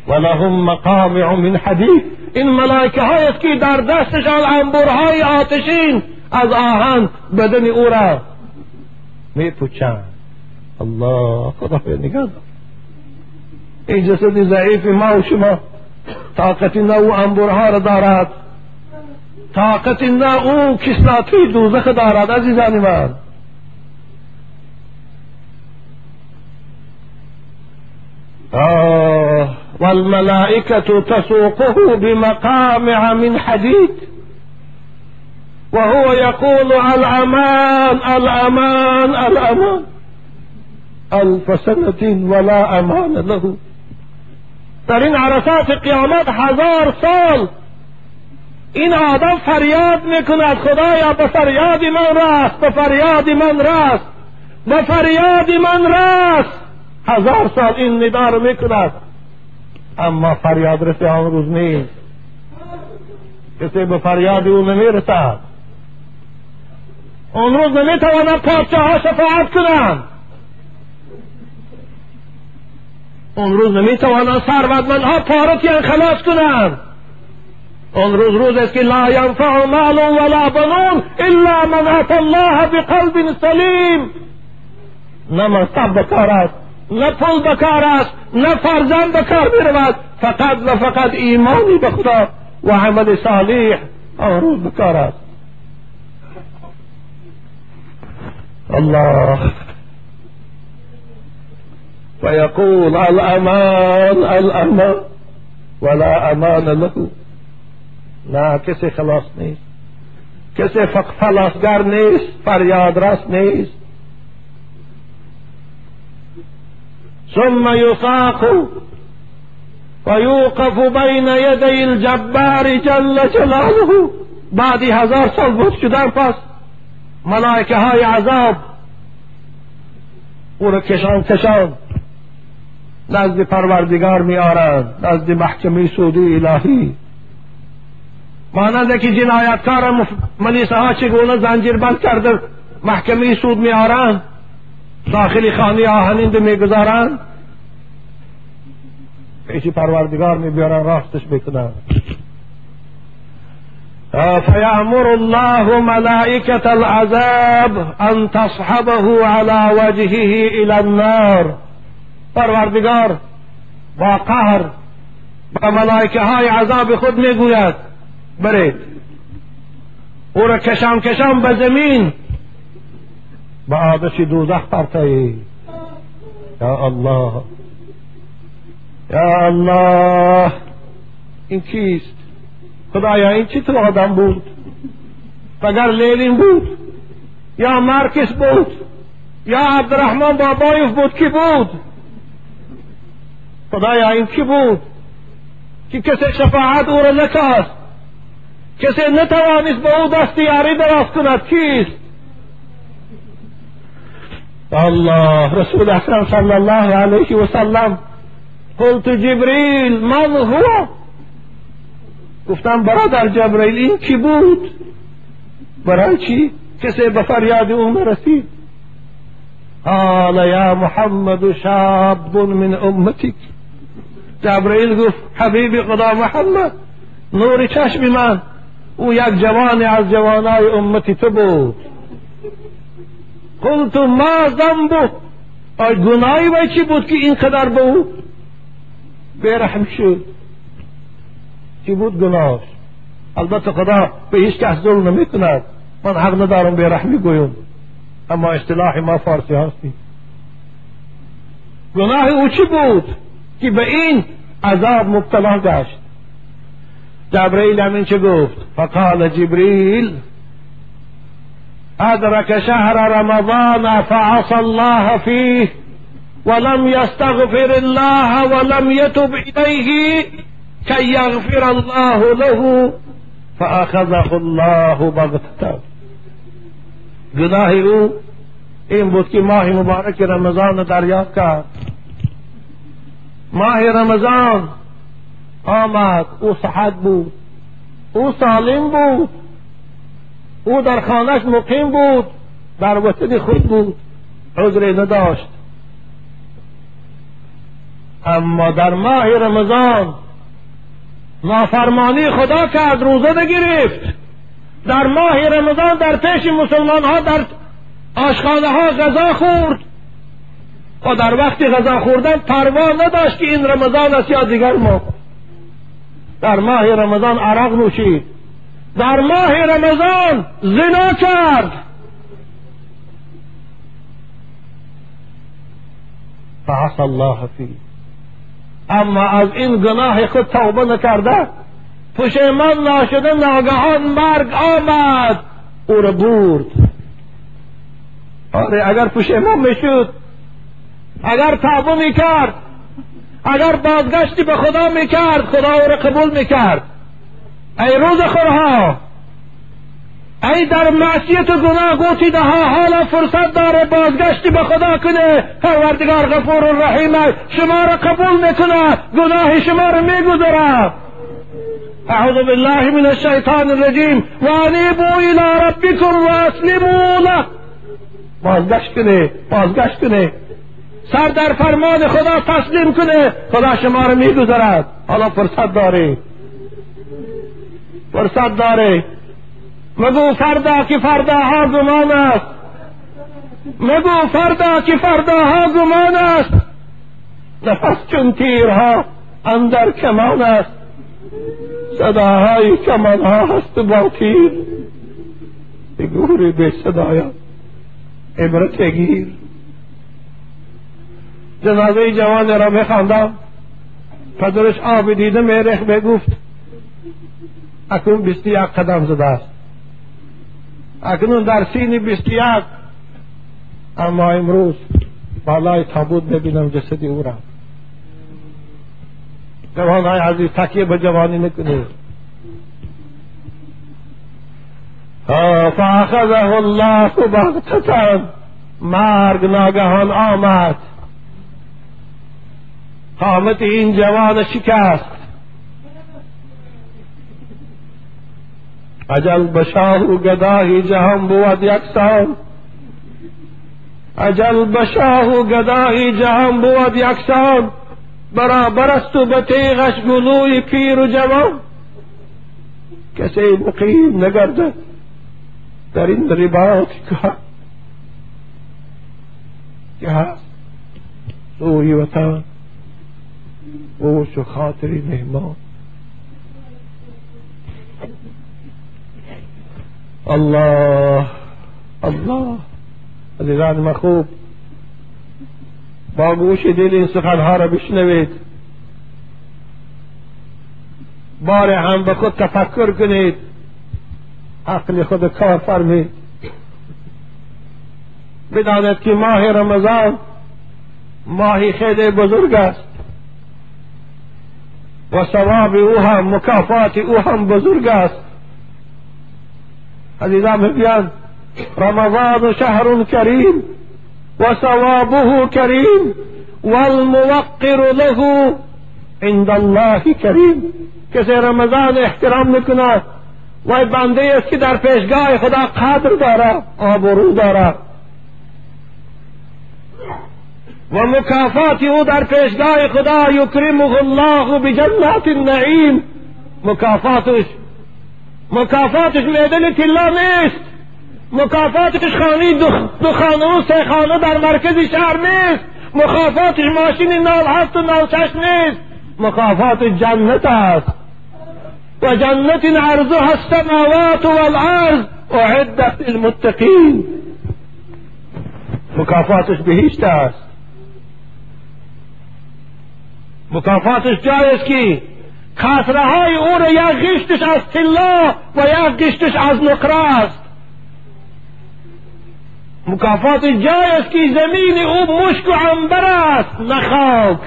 ولهم مقامع من حدید این ملائکه های که در دستشان انبرهای آتشین از آهن بدن أو را میپوچند. الله خدا نگاه این جسد ضعیف ما و شما طاقت نه أو انبرها را دارد. طاقت نه أو کسلاتی دوزخ دارد عزیزان من. آه والملائكة تسوقه بمقامع من حديد. وهو يقول الأمان الأمان الأمان. ألف سنة ولا أمان له. این عرصات قیامت هزار سال. این آدم فریاد میکند خدایا به فریاد من راست به فریاد من راست به فریاد من راست. هزار سال این ندا رو اما فریاد رسی آن روز نیست. کسی به فریاد او نمی‌رسد. اون روز نمی‌تواند پادشاه ها شفاعت کنند. اون روز نمی‌توانند ثروتمندها پارتیان خلاص کنند. اون روز روز است که لا ینفع مال ولا بنون الا من اتى الله بقلب سلیم. نه منصب بکار است. نه پول بکار است نه فرزند بکار میرود فقط و فقط ایمانی به خدا و عمل صالح آن روز بکار است. الله. ويقول الامان الامان ولا أمان له. نه کسی خلاص نیست. کسی فلاسگر نیست فریادرس نیست. ثم يساق ويوقف بين يدي الجبار جل جلاله. بعدی هزار سال بود شدن پس ملائکه های عذاب أو را کشان کشان. نزد پروردگار میآرند نزد محکمه سودی الهی. مانند که جنایتکار ملیسه ها چگونه زنجیر بند کرده محکمه سود میآرند داخل خانه آهنین می‌گذارند پیش پروردگار میبیارن راستش بکنن. فيأمر الله ملائكة العذاب أن تصحبه على وجهه إلى النار. پروردگار با قهر با ملائکه های عذاب خود می‌گوید. برید. او را کشان کشان به زمین به آتش دوزخ پرتایی. یا الله. یا الله. این کیست؟ خدایا این چی تو آدم بود؟ مگر لیلین بود؟ یا مارکس بود؟ یا عبدالرحمن بابایف بود؟ کی بود؟ خدایا این کی بود؟ که کسی شفاعت او را نکاست کسی نتوانست به او دستیاری دراز کند؟ کیست؟ الله رسول اکرم صلی الله علیه و سلم قلت جبریل من هو گفتم برادر جبریل این کی بود برای چی کسی به فریاد أو نرسید قال یا محمد شاب من امتك جبرئیل گفت حبیب خدا محمد نور چشم من أو یک جوانی از جوانای امتی تو بود قلت ما ذنبه آی گناهی و چی بود که اینقدر به او بیرحم شد؟ چی بود گناهش البته خدا به هیچ کس ظلم نمی کند من حق ندارم بیرحمی گویم. اما اصطلاح ما فارسی هستی. گناه او چی بود؟ که به این عذاب مبتلا گشت. جبرئیل همین چه گفت؟ فقال جبریل أدرك شهر رمضان فعصى الله فيه ولم يستغفر الله ولم يتب إليه كي يغفر الله له فأخذه الله بغتة. گناه أو این بود که ماه مبارک رمضان دریافت کرد ماه رمضان آمد أو صحت بود أو سالم بود او در خانهش مقیم بود در وطن خود بود عذری نداشت. اما در ماه رمضان نافرمانی خدا کرد روزه نگرفت در ماه رمضان در پیش مسلمان ها در آشخانه غذا خورد. و در وقتی غذا خوردن پروا نداشت که این رمضان است یا دیگر ماه. در ماه رمضان عرق نوشید. در ماه رمضان زنا کرد. فعص الله فی اما از این گناه خود توبه نکرده پشیمان ناشده ناگهان مرگ آمد. او را برد. آره اگر پشیمان می‌شد اگر توبه می‌کرد اگر بازگشتی به خدا می‌کرد خدا او را قبول می‌کرد. ای روز خورها ای در معصیت و گناه گوتیده ها حالا فرصت داره بازگشتی به خدا کنه. پروردگار غفور و رحیم شما را قبول می‌کنه. گناه شما را میگذره. اعوذ بالله من الشیطان الرجیم. و انیبوا الى ربکم و اسلموا له. بازگشت کنه بازگشت کنه. سر در فرمان خدا تسلیم کنه. خدا شما را میگذرد. حالا فرصت داره فرصت داره. مگو فردا که فرداها گمان است. مگو فردا که فرداها گمان است. نفس چون تیرها اندر کمان است. صداهای کمانها هست با تیر بگوری به صدایا. عبرت گیر. جنازه جوان را میخواندم پدرش آب دیده میرخ بگفت. اکنون بیست یک قدم زده است اکنون در سین بیست یک اما امروز بالای تابوت ببینم جسدی او را جوان های عزیز تکیه به جوانی نکنید فاخذه الله بغتتا مرگ ناگهان آمد قامت این جوان شکست اجل بشاہ گدا ہی جہاں بود یکساں۔ اجل بشاہ گدا ہی جہاں بود یکساں۔ برا برست بتے غش گلوئی پیر جمع کیسے مقیم نگرد درند رباؤ کی کہا۔ کیا سوئی وطن وہ سخاتری مہمان۔ الله الله. عزیزان ما خوب. با گوش دل این سخنها را بشنوید. بار هم به خود تفکر کنید. عقل خود کار فرمید. بداند که ماه رمضان ماهی خیلی بزرگ است. و ثواب او هم مکافات او هم بزرگ است. عزیزان بیان رمضان شهر کریم وثوابه كريم والموقر له عند الله کریم کسی رمضان احترام میکنه. و بنده است که در پیشگاه خدا قدر داره آبرو داره و مکافات أو در پیشگاه خدا یکرمه الله بجنات النعیم. مکافاتش مکافاتش میدن تلا نیست مکافاتش خانی دو خانه و سه خانه در مرکز شهر نیست مکافاتش ماشین نال هست و نال چشم نیست مکافات جنت است. و جنت عرضها السماوات والارض، اعدت للمتقین. مکافاتش بهشت است. مکافاتش جای است که کسره های او را یک گشتش از طلا و یک گشتش از نقره است مکافات جای است که زمین او مشک و عنبر است نه خاک.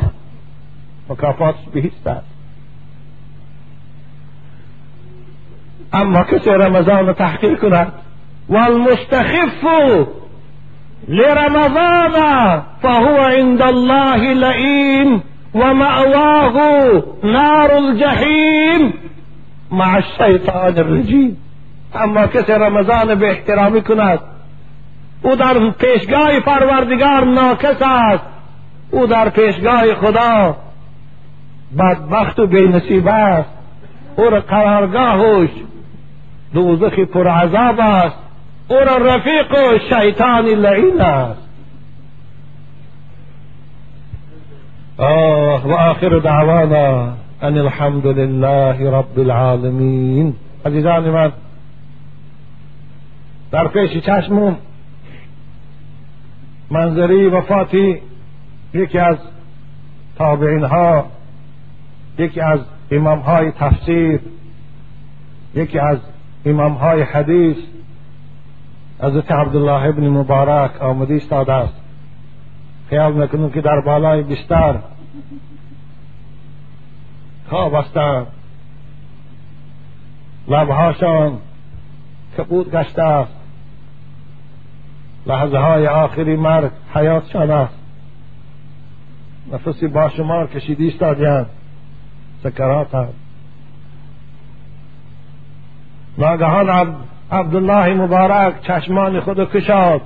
مکافاتش بهشت است. اما کسی رمضان تحقیق کند؟ والمستخف لرمضان فهو عند الله لئیم ومأواه نار الجحیم. مع الشیطان الرجیم. اما کسی رمضان به احترامی کند او در پیشگاه پروردگار ناکس است. او در پیشگاه خدا بدبخت و بینصیب است. او را قرارگاهش دوزخ پرعذاب است. او را رفیق و شیطان لعین است. آه و آخر دعوانا ان الحمد لله رب العالمین. عزیزان من در پیش چشمون منظری وفاتی یکی از تابعین ها یکی از امام های تفسیر یکی از امام های حدیث حضرت عبدالله ابن مبارک آمدی استاده است خیال می‌کنم که در بالای بستر خواب هستند لبهاشان کبود گشته. است لحظه های آخری مرگ حیاتشان است. نفسی با شمار کشیدی استادیان. سکرات است ناگهان عبدالله مبارک چشمان خود کشاد.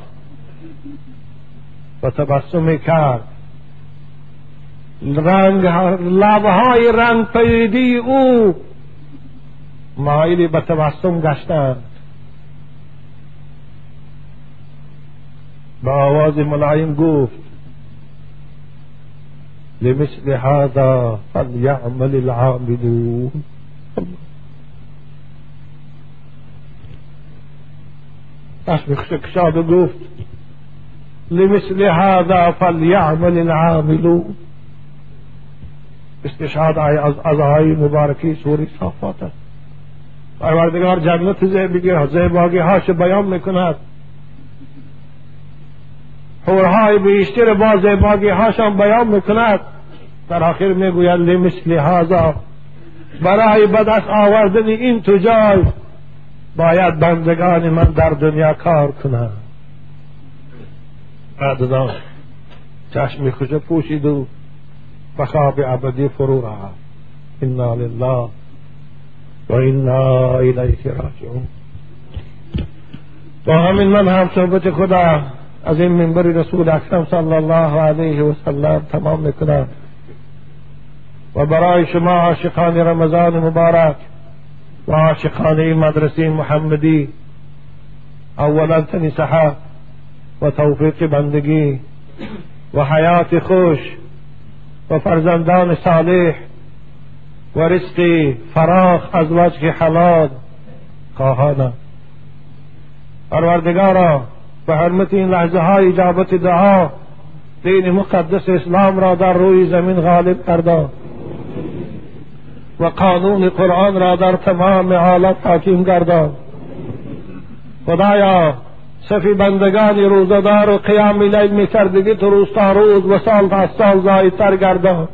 و تبسمی کرد. رنگ لبهای رنگ پیدی أو. مایلی به تبسم گشتند. با آواز ملایم گفت لمثل هذا فليعمل العاملون. کشاد و گفت لمثل هذا فليعمل العاملون. استشهاد از ازهای مبارکی سوری صافات است. پروردگار جنت زیباگی هاش بیان می‌کند. حورهای بیشتر با زیباگی هاشان بیان می‌کند. در آخر می‌گوید لمثل هذا. برای بدست آوردن این تو جای باید بندگان من در دنیا کار کنند. بعد چشم خوش پوشید به خواب ابدی فرو رها إنا لله و أنا الیه راجعون. همین من هم صحبت خدا از این منبر رسول اکرم صلی الله علیه و سلم تمام میکنم. و شما عاشقان رمضان مبارک و عاشقان این مدرسه محمدی اولا تنیسحه و توفیق بندگی و حیات خوش و فرزندان صالح و رزق فراخ از وجه حلال. خواهانم پروردگارا به حرمت این لحظه های اجابت دعا دین مقدس اسلام را در روی زمین غالب کرده. و قانون قرآن را در تمام حالت حاکم گردان خدایا صفی بندگان روزدار و قیام لیل می کردگی تو روز تا روز و سال تا سال زایدتر گردان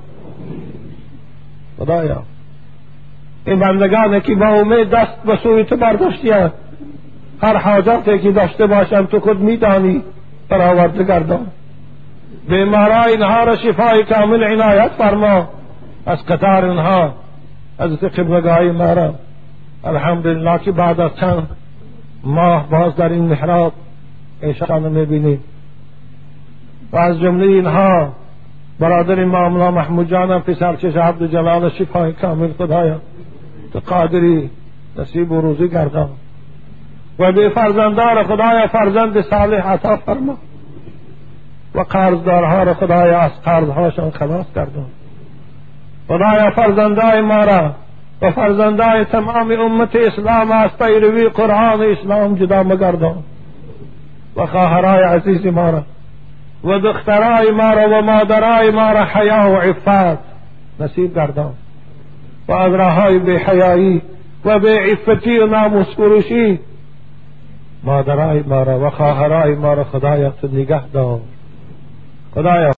خدایا این بندگانی که با امید دست به سوی تو برداشتیند هر حاجتی که داشته باشند تو خود میدانی برآورده گردان بیمارا اینها را شفای کامل عنایت فرما از قطار اینها از قبلگاه ما الحمدلله که بعد از چند ماه باز در این محراب ایشان می‌بینیم و از جمله اینها برادر امام محمود جانم پسر چش عبد جلال شفای کامل خدایا. تو قادری نصیب و روزی گردان. و به فرزندار خدایا فرزند صالح عطا فرما. و قرضدارها را خدایا از قرضهاشان خلاص گردان. خدایا فرزندای ما را و فرزندای تمام امت اسلام از پیروی قرآن اسلام جدا مگردان. وقهراء عزيز مارا وبختراء مارا ومادراء مارا حياء وعفات نصیب گردان و از راهای بی و بی عفتی و ناموس فروشی مادرای ما را و خواهرای ما را خدایا تو نگه دار خدایا